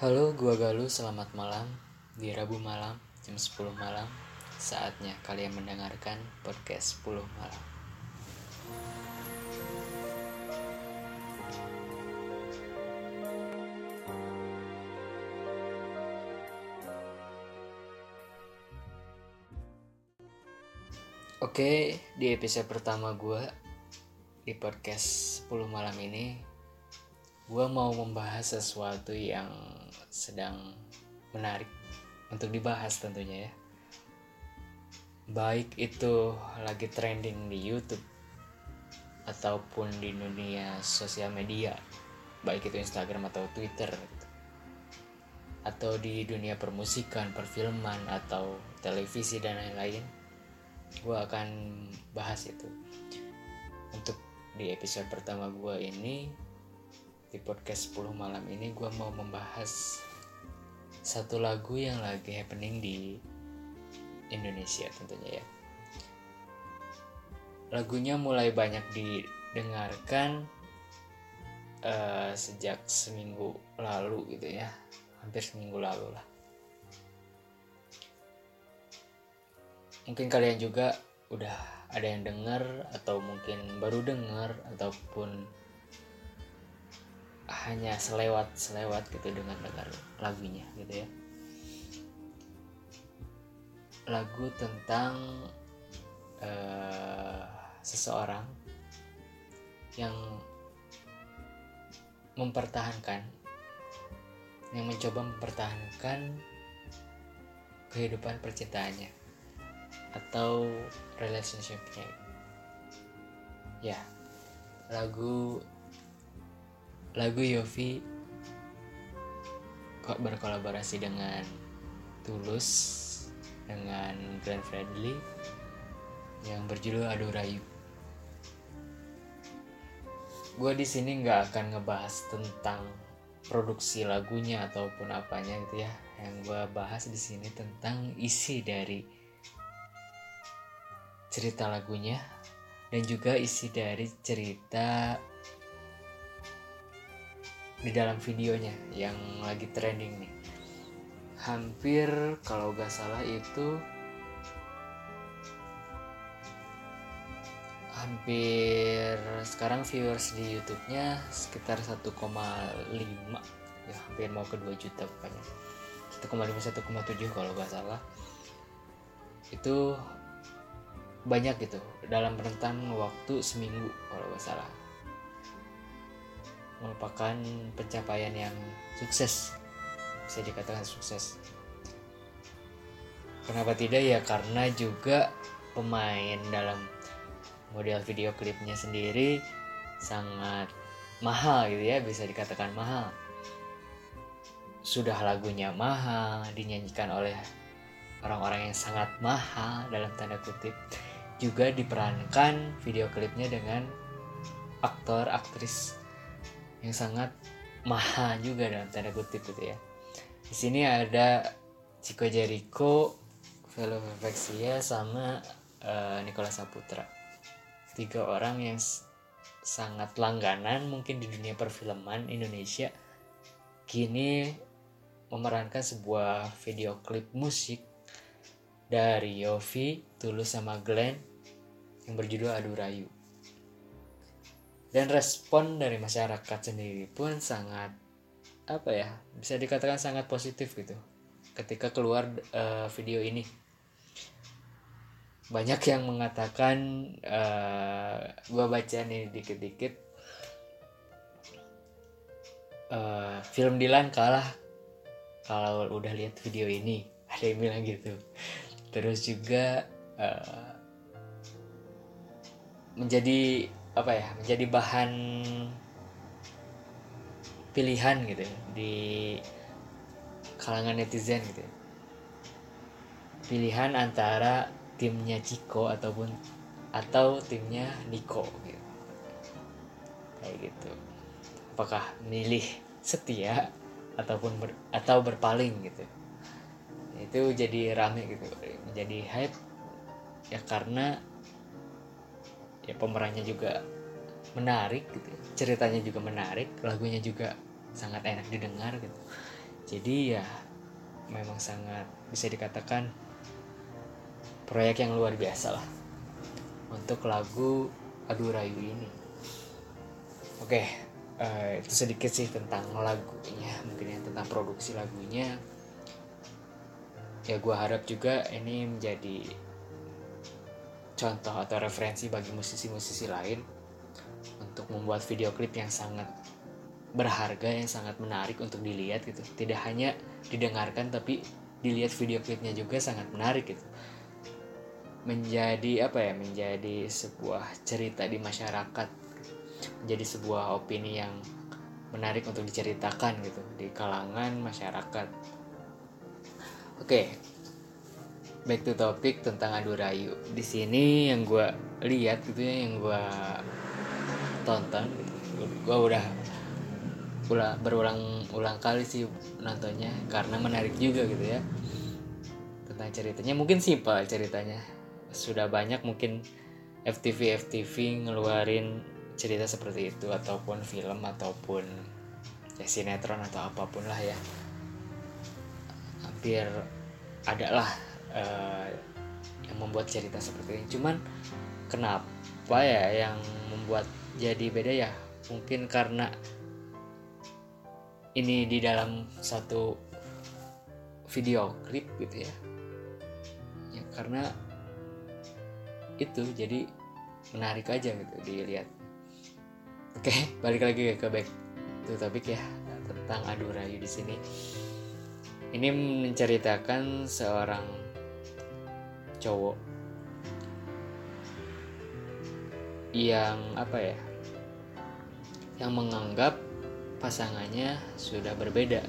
Halo, gua Galuh. Selamat malam. Di Rabu malam, jam 10 malam, saatnya kalian mendengarkan podcast 10 malam. Oke, di episode pertama gua di podcast 10 malam ini gue mau membahas sesuatu yang sedang menarik untuk dibahas tentunya ya baik itu lagi trending di YouTube ataupun di dunia sosial media baik itu Instagram atau Twitter gitu. atau di dunia permusikan, perfilman atau televisi dan lain-lain gue akan bahas itu untuk di episode pertama gue ini di podcast 10 malam ini gue mau membahas satu lagu yang lagi happening di Indonesia tentunya ya. Lagunya mulai banyak didengarkan uh, sejak seminggu lalu gitu ya. Hampir seminggu lalu lah. Mungkin kalian juga udah ada yang dengar atau mungkin baru dengar ataupun hanya selewat selewat gitu dengan dengar lagunya gitu ya. Lagu tentang uh, seseorang yang mempertahankan yang mencoba mempertahankan kehidupan percintaannya atau relationshipnya. Ya lagu lagu Yofi kok berkolaborasi dengan Tulus dengan Glenn Fredly yang berjudul Aduh Rayu. Gue di sini nggak akan ngebahas tentang produksi lagunya ataupun apanya gitu ya. Yang gue bahas di sini tentang isi dari cerita lagunya dan juga isi dari cerita di dalam videonya yang lagi trending nih. Hampir kalau gak salah itu hampir sekarang viewers di YouTube-nya sekitar 1,5 ya hampir mau ke 2 juta pokoknya. 1,5 1,7 kalau gak salah. Itu banyak gitu. Dalam rentan waktu seminggu kalau nggak salah merupakan pencapaian yang sukses. Bisa dikatakan sukses. Kenapa tidak? Ya karena juga pemain dalam model video klipnya sendiri sangat mahal gitu ya bisa dikatakan mahal. Sudah lagunya mahal dinyanyikan oleh orang-orang yang sangat mahal dalam tanda kutip. Juga diperankan video klipnya dengan aktor aktris yang sangat mahal juga dalam tanda kutip gitu ya. Di sini ada Chico Jericho, Velo Vexia sama uh, Nicolas Saputra. Tiga orang yang sangat langganan mungkin di dunia perfilman Indonesia kini memerankan sebuah video klip musik dari Yofi, Tulus sama Glenn yang berjudul Adu Rayu. Dan respon dari masyarakat sendiri pun sangat apa ya bisa dikatakan sangat positif gitu. Ketika keluar uh, video ini. Banyak yang mengatakan uh, gua baca nih dikit-dikit. Uh, film Dilan kalah kalau udah lihat video ini. Ada yang bilang gitu. Terus juga uh, menjadi apa ya menjadi bahan pilihan gitu ya, di kalangan netizen gitu ya. pilihan antara timnya Ciko ataupun atau timnya Niko gitu. Kayak gitu. Apakah milih setia ataupun ber, atau berpaling gitu. Itu jadi rame gitu menjadi hype ya karena ya pemerannya juga menarik gitu ceritanya juga menarik lagunya juga sangat enak didengar gitu. Jadi ya memang sangat bisa dikatakan proyek yang luar biasa lah untuk lagu Adu Rayu ini. Oke uh, itu sedikit sih tentang lagunya mungkin ya tentang produksi lagunya. Ya gue harap juga ini menjadi contoh atau referensi bagi musisi-musisi lain untuk membuat video klip yang sangat berharga yang sangat menarik untuk dilihat gitu. Tidak hanya didengarkan tapi dilihat video klipnya juga sangat menarik gitu. Menjadi apa ya menjadi sebuah cerita di masyarakat menjadi sebuah opini yang menarik untuk diceritakan gitu di kalangan masyarakat. Oke back to topic tentang adu rayu. Di sini yang gue lihat gitu ya yang gue tonton gue udah ulah berulang ulang kali sih nontonnya karena menarik juga gitu ya tentang ceritanya. Mungkin simpel ceritanya. Sudah banyak mungkin FTV FTV ngeluarin cerita seperti itu ataupun film ataupun ya sinetron atau apa pun lah ya. Hampir ada lah uh, yang membuat cerita seperti ini. Cuman kenapa ya yang membuat jadi beda ya? Mungkin karena ini di dalam satu video klip gitu ya. Ya karena itu jadi menarik aja gitu dilihat. Oke balik lagi ke back to topik ya tentang adu rayu di sini. Ini menceritakan seorang cowok yang apa ya yang menganggap pasangannya sudah berbeda.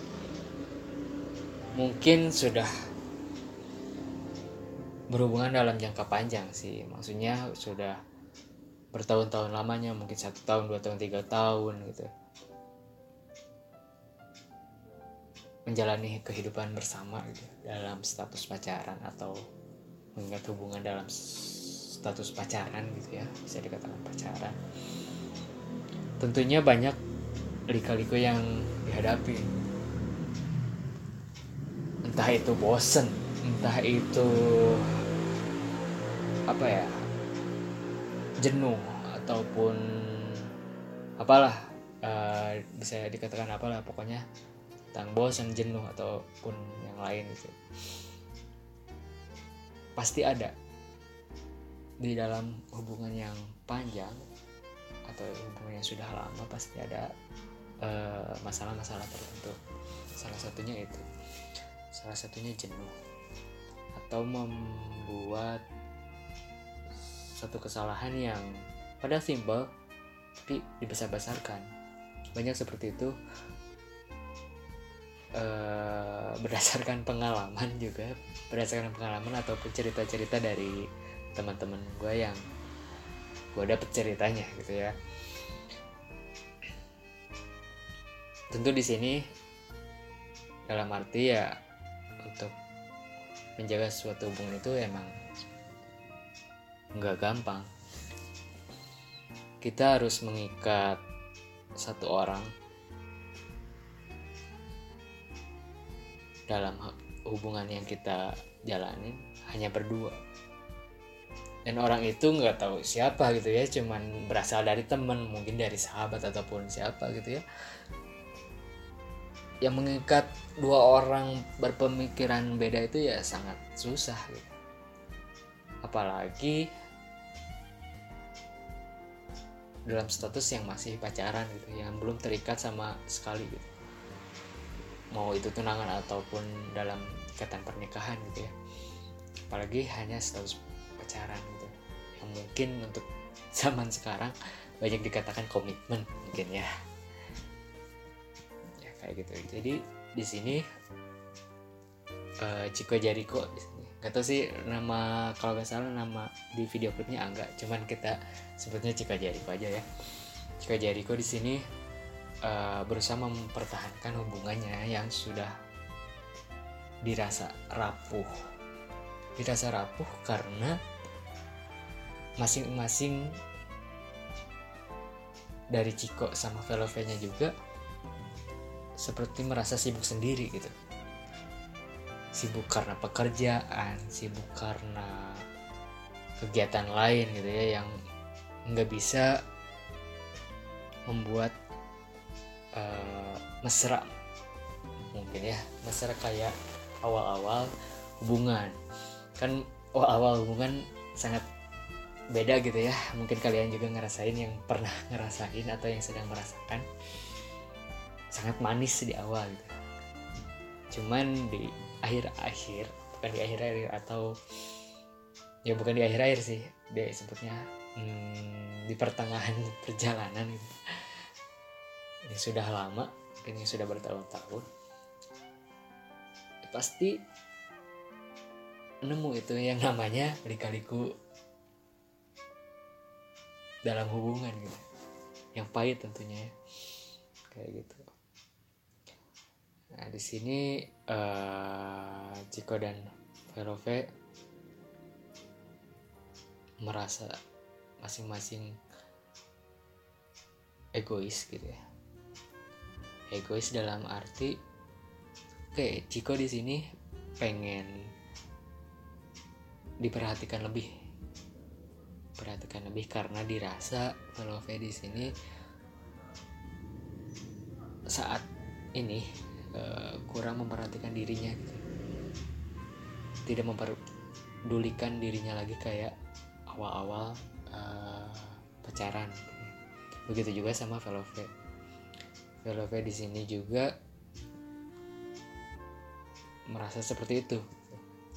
Mungkin sudah berhubungan dalam jangka panjang sih. Maksudnya sudah bertahun-tahun lamanya mungkin satu tahun dua tahun tiga tahun gitu. Menjalani kehidupan bersama gitu dalam status pacaran atau mengingat hubungan dalam status pacaran gitu ya bisa dikatakan pacaran. Tentunya banyak lika-liku yang dihadapi. Entah itu bosen entah itu apa ya jenuh ataupun apalah uh, bisa dikatakan apalah pokoknya tentang bosan jenuh ataupun yang lain gitu pasti ada. Di dalam hubungan yang panjang atau hubungan yang sudah lama pasti ada eh, masalah-masalah uh, tertentu. Salah satunya itu. Salah satunya jenuh. Atau membuat satu kesalahan yang pada simpel tapi dibesar-besarkan. Banyak seperti itu uh, berdasarkan pengalaman juga berdasarkan pengalaman ataupun cerita-cerita dari teman-teman gue yang gue dapet ceritanya gitu ya. Tentu di sini dalam arti ya untuk menjaga suatu hubungan itu emang nggak gampang. Kita harus mengikat satu orang dalam hubungan yang kita jalanin hanya berdua. Dan orang itu nggak tahu siapa gitu ya cuman berasal dari temen mungkin dari sahabat ataupun siapa gitu ya. Yang mengikat dua orang berpemikiran beda itu ya sangat susah gitu. Apalagi dalam status yang masih pacaran gitu yang belum terikat sama sekali gitu mau itu tunangan ataupun dalam ikatan pernikahan gitu ya. Apalagi hanya status pacaran gitu. Yang mungkin untuk zaman sekarang banyak dikatakan komitmen mungkin ya. Ya kayak gitu. Jadi di sini uh, sini. Gak tau sih nama kalau nggak salah nama di video klipnya enggak. Cuman kita sebutnya Chico Jericho aja ya. Chico Jericho di sini uh, berusaha mempertahankan hubungannya yang sudah dirasa rapuh. Dirasa rapuh karena masing-masing dari Ciko sama Velovenya juga seperti merasa sibuk sendiri gitu. Sibuk karena pekerjaan sibuk karena kegiatan lain gitu ya yang nggak bisa membuat uh, mesra. Mungkin ya mesra kayak awal-awal hubungan. Kan awal-awal hubungan sangat beda gitu ya. Mungkin kalian juga ngerasain yang pernah ngerasain atau yang sedang merasakan. Sangat manis di awal gitu. Cuman di akhir-akhir bukan di akhir-akhir atau ya bukan di akhir-akhir sih dia sebutnya hmm, di pertengahan perjalanan gitu ini sudah lama ini sudah bertahun-tahun pasti nemu itu yang namanya lika-liku dalam hubungan gitu. Yang pahit tentunya ya. Kayak gitu. Nah di sini uh, dan Verove merasa masing-masing egois gitu ya egois dalam arti oke Ciko di sini pengen diperhatikan lebih perhatikan lebih karena dirasa kalau di sini saat ini uh, kurang memperhatikan dirinya gitu. tidak memperdulikan dirinya lagi kayak awal-awal uh, pacaran begitu juga sama Velove Velove di sini juga merasa seperti itu.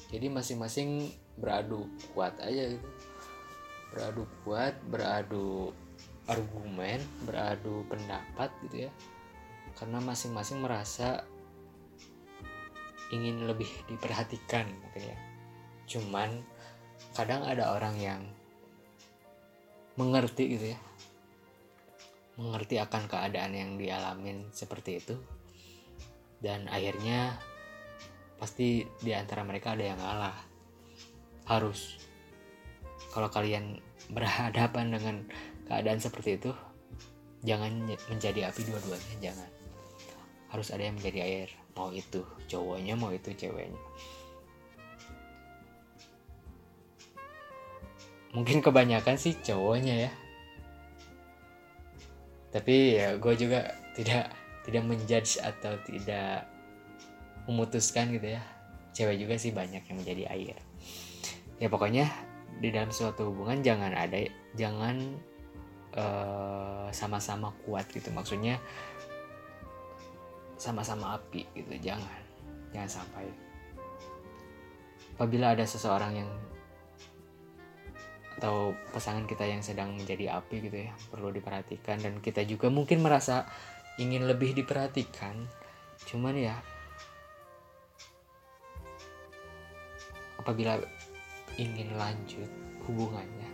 Jadi masing-masing beradu kuat aja gitu. Beradu kuat beradu argumen beradu pendapat gitu ya. Karena masing-masing merasa ingin lebih diperhatikan gitu ya. Cuman kadang ada orang yang mengerti gitu ya mengerti akan keadaan yang dialamin seperti itu. Dan akhirnya pasti di antara mereka ada yang ngalah. Harus kalau kalian berhadapan dengan keadaan seperti itu jangan menjadi api dua-duanya jangan. Harus ada yang menjadi air mau itu cowoknya mau itu ceweknya. Mungkin kebanyakan sih cowoknya ya tapi ya gue juga tidak tidak menjudge atau tidak memutuskan gitu ya. Cewek juga sih banyak yang menjadi air. Ya pokoknya di dalam suatu hubungan jangan ada jangan eh, sama-sama kuat gitu. Maksudnya sama-sama api gitu. Jangan jangan sampai. Apabila ada seseorang yang atau pasangan kita yang sedang menjadi api gitu ya perlu diperhatikan. Dan kita juga mungkin merasa ingin lebih diperhatikan. Cuman ya apabila ingin lanjut hubungannya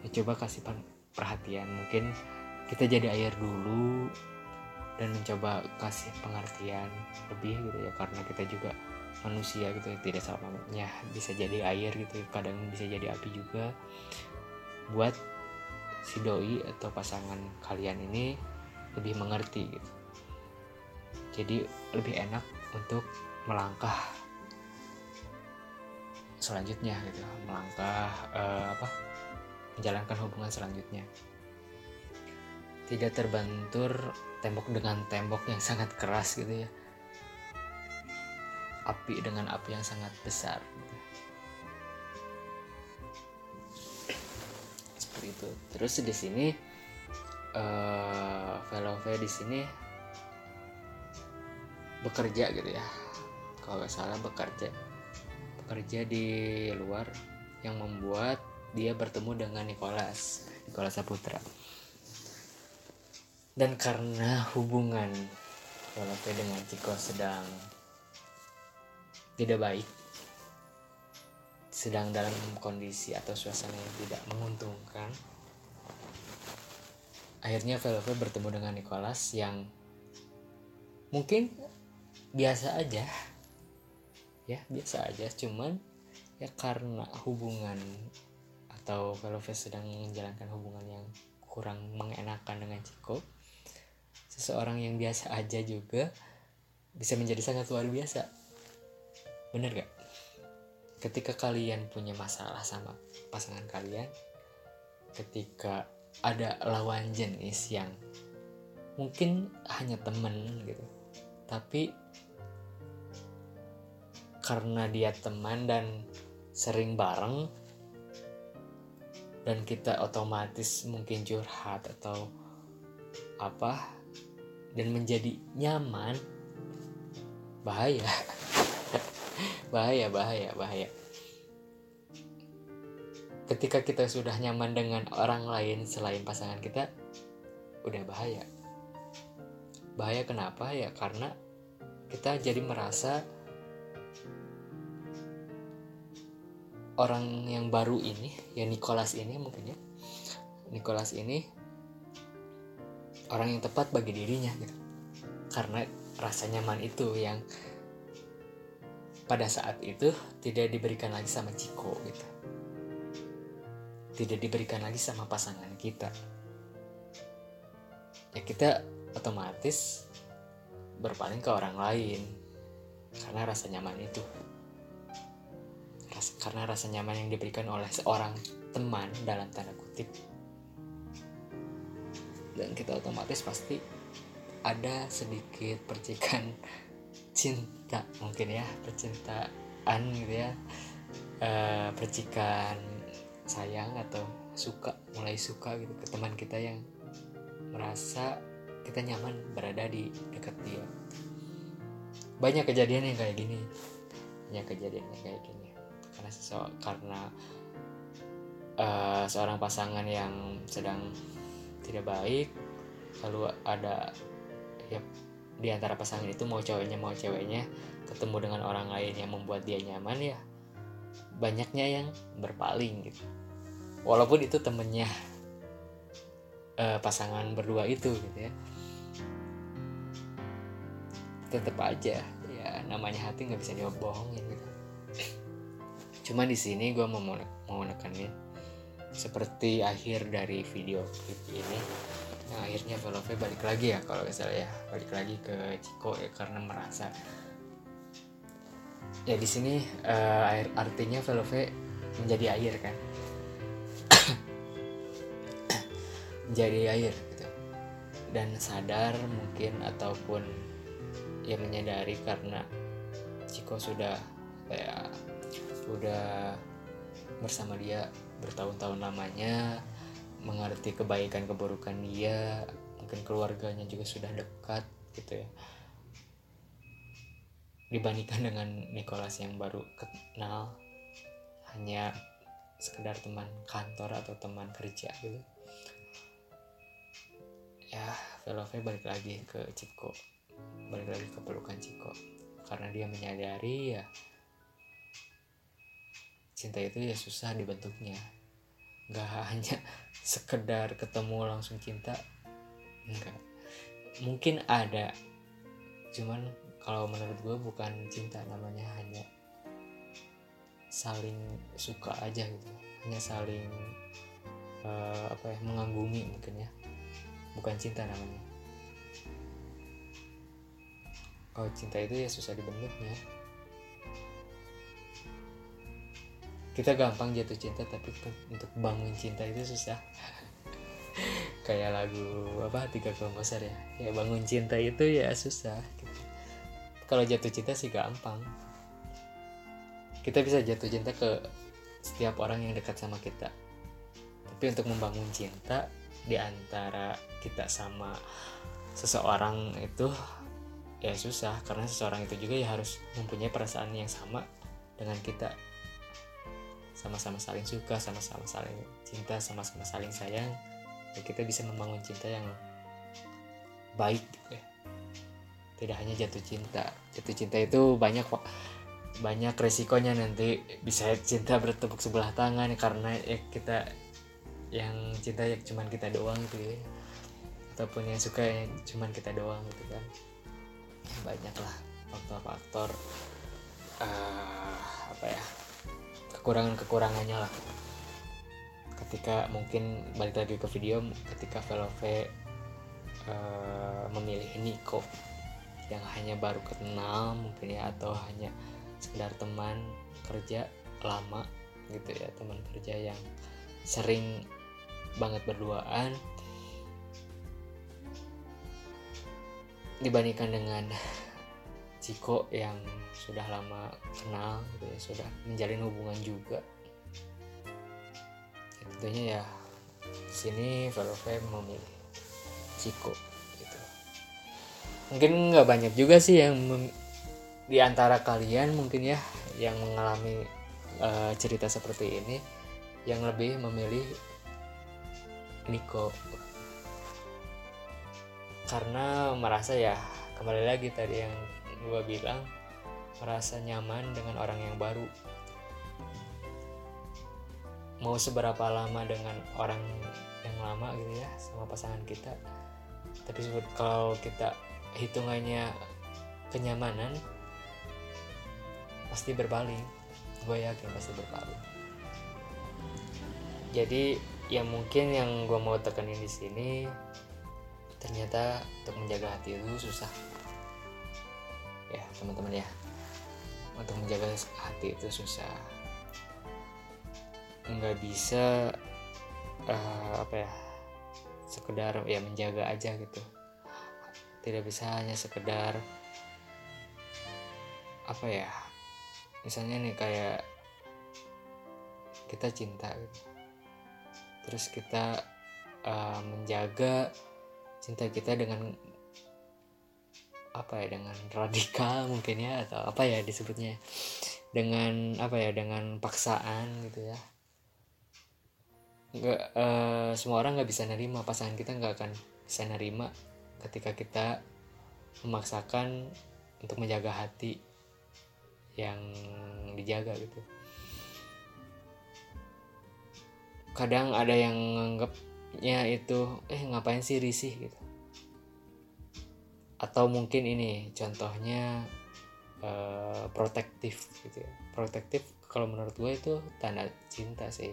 ya coba kasih perhatian. Mungkin kita jadi air dulu dan mencoba kasih pengertian lebih gitu ya karena kita juga manusia gitu ya, tidak selamanya bisa jadi air gitu ya, kadang bisa jadi api juga. Buat si doi atau pasangan kalian ini lebih mengerti gitu. Jadi lebih enak untuk melangkah selanjutnya gitu. Melangkah uh, apa menjalankan hubungan selanjutnya. Tidak terbentur tembok dengan tembok yang sangat keras gitu ya api dengan api yang sangat besar. Seperti itu. Terus di sini uh, Velove di sini bekerja gitu ya. Kalau nggak salah bekerja bekerja di luar yang membuat dia bertemu dengan Nicholas Nicholas Saputra. Dan karena hubungan Velove dengan Chico sedang tidak baik sedang dalam kondisi atau suasana yang tidak menguntungkan. Akhirnya Velve bertemu dengan Nicholas yang mungkin biasa aja. Ya biasa aja. Cuman ya karena hubungan atau Velve sedang menjalankan hubungan yang kurang mengenakan dengan Ciko seseorang yang biasa aja juga bisa menjadi sangat luar biasa bener gak? Ketika kalian punya masalah sama pasangan kalian ketika ada lawan jenis yang mungkin hanya temen gitu tapi karena dia teman dan sering bareng dan kita otomatis mungkin curhat atau apa dan menjadi nyaman bahaya bahaya bahaya bahaya. Ketika kita sudah nyaman dengan orang lain selain pasangan kita udah bahaya. Bahaya kenapa? Ya karena kita jadi merasa orang yang baru ini ya Nicholas ini mungkin ya. Nicholas ini orang yang tepat bagi dirinya gitu. Karena rasa nyaman itu yang pada saat itu tidak diberikan lagi sama Ciko gitu. Tidak diberikan lagi sama pasangan kita. Ya kita otomatis berpaling ke orang lain karena rasa nyaman itu. Karena rasa nyaman yang diberikan oleh seorang teman dalam tanda kutip. Dan kita otomatis pasti ada sedikit percikan cinta mungkin ya percintaan gitu ya. E, percikan sayang atau suka mulai suka gitu ke teman kita yang merasa kita nyaman berada di dekat dia. Banyak kejadian yang kayak gini banyak kejadian yang kayak gini. Karena sesuatu karena uh, seorang pasangan yang sedang tidak baik lalu ada ya di antara pasangan itu mau cowoknya mau ceweknya ketemu dengan orang lain yang membuat dia nyaman ya banyaknya yang berpaling gitu. Walaupun itu temennya uh, pasangan berdua itu gitu ya. Tetap aja ya namanya hati nggak bisa dibohongin gitu. Cuma di sini gue mau mau nekanin seperti akhir dari video clip ini nah akhirnya Velove balik lagi ya kalau misalnya ya. Balik lagi ke Ciko ya karena merasa ya di sini uh, artinya Velove menjadi air kan? Menjadi air gitu. Dan sadar mungkin ataupun ya menyadari karena Ciko sudah kayak udah bersama dia bertahun-tahun lamanya mengerti kebaikan keburukan dia mungkin keluarganya juga sudah dekat gitu ya. Dibandingkan dengan Nicholas yang baru kenal hanya sekedar teman kantor atau teman kerja gitu. Ya Velove balik lagi ke Ciko balik lagi ke pelukan Ciko karena dia menyadari ya cinta itu ya susah dibentuknya nggak hanya sekedar ketemu langsung cinta. Enggak mungkin ada. Cuman kalau menurut gue bukan cinta namanya hanya saling suka aja gitu. Hanya saling uh, apa ya mengagumi mungkin ya. Bukan cinta namanya. Kalau cinta itu ya susah dibentuknya kita gampang jatuh cinta tapi untuk bangun cinta itu susah. Kayak lagu apa tiga komposer ya? Ya bangun cinta itu ya susah gitu. kalau jatuh cinta sih gampang. Kita bisa jatuh cinta ke setiap orang yang dekat sama kita. Tapi untuk membangun cinta di antara kita sama seseorang itu ya susah. Karena seseorang itu juga ya harus mempunyai perasaan yang sama dengan kita sama-sama saling suka sama-sama saling cinta sama-sama saling sayang. Ya kita bisa membangun cinta yang baik gitu ya. tidak hanya jatuh cinta. Jatuh cinta itu banyak banyak resikonya nanti. Bisa cinta bertepuk sebelah tangan karena ya kita yang cinta ya cuman kita doang gitu ya. Ataupun yang suka ya cuman kita doang gitu kan. Banyak lah faktor-faktor uh, apa ya kekurangan-kekurangannya lah. Ketika mungkin balik lagi ke video ketika Velove uh, memilih Niko yang hanya baru kenal mungkin ya atau hanya sekedar teman kerja lama gitu ya teman kerja yang sering banget berduaan dibandingkan dengan Ciko yang sudah lama kenal gitu ya sudah menjalin hubungan juga. Ya, tentunya ya sini Velove memilih Ciko gitu. Mungkin nggak banyak juga sih yang di antara kalian mungkin ya yang mengalami uh, cerita seperti ini yang lebih memilih Niko. Karena merasa ya kembali lagi tadi yang gue bilang merasa nyaman dengan orang yang baru. Mau seberapa lama dengan orang yang lama gitu ya sama pasangan kita. Tapi kalau kita hitungannya kenyamanan pasti berpaling gue yakin pasti berpaling jadi yang mungkin yang gue mau tekenin di sini ternyata untuk menjaga hati itu susah. ya teman-teman ya. Untuk menjaga hati itu susah. Nggak bisa uh, apa ya sekedar ya menjaga aja gitu. Tidak bisa hanya sekedar apa ya misalnya nih kayak kita cinta gitu. Terus kita uh, menjaga cinta kita dengan apa ya dengan radikal mungkin ya atau apa ya disebutnya dengan apa ya dengan paksaan gitu ya. Nggak uh, semua orang nggak bisa nerima pasangan kita nggak akan bisa nerima ketika kita memaksakan untuk menjaga hati yang dijaga gitu. Kadang ada yang nganggapnya itu eh ngapain sih risih? gitu atau mungkin ini contohnya uh, protektif gitu ya. Protektif kalau menurut gue itu tanda cinta sih.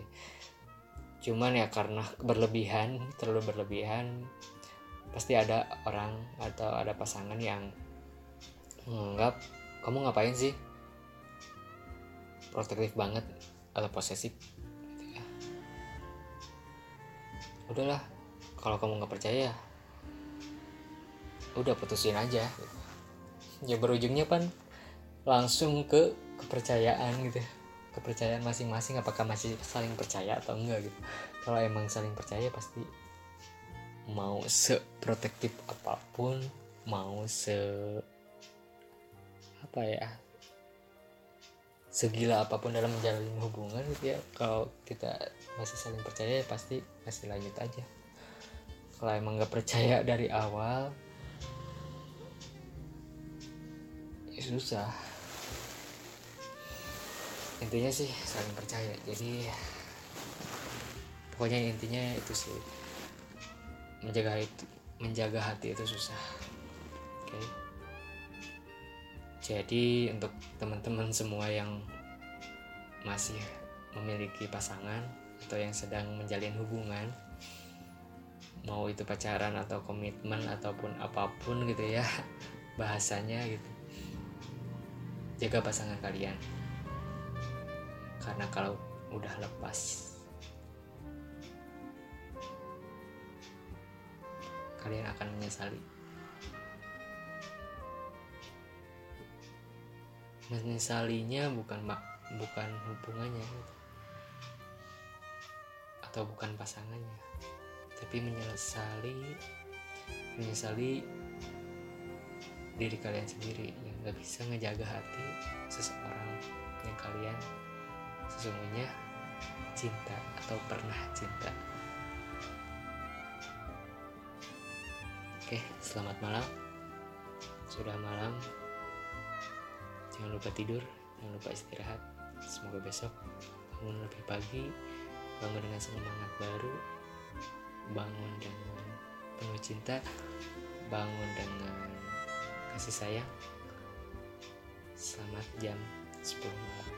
Cuman ya karena berlebihan terlalu berlebihan pasti ada orang atau ada pasangan yang menganggap kamu ngapain sih? Protektif banget atau posesif udahlah kalau kamu nggak percaya udah putusin aja. Ya berujungnya kan langsung ke kepercayaan gitu. Kepercayaan masing-masing apakah masih saling percaya atau enggak gitu. Kalau emang saling percaya pasti mau seprotektif apa pun mau se apa ya segila apa pun dalam menjalin hubungan gitu ya. Kalau kita masih saling percaya ya pasti masih lanjut aja. Kalau emang nggak percaya dari awal susah. Intinya sih saling percaya. Jadi pokoknya intinya itu sih. Menjaga itu menjaga hati itu susah. Oke. Okay? jadi untuk teman-teman semua yang masih memiliki pasangan atau yang sedang menjalin hubungan mau itu pacaran atau komitmen ataupun apa pun gitu ya bahasanya gitu jaga pasangan kalian. Karena kalau udah lepas kalian akan menyesali. Menyesalinya bukan mak bukan hubungannya atau bukan pasangannya tapi menyesali menyesali diri kalian sendiri yang nggak bisa ngejaga hati seseorang yang kalian. Sesungguhnya cinta atau pernah cinta. Oke selamat malam. Sudah malam. Jangan lupa tidur jangan lupa istirahat. Semoga besok bangun lebih pagi bangun dengan semangat baru bangun dengan penuh cinta bangun dengan kasih sayang selamat jam 10 malam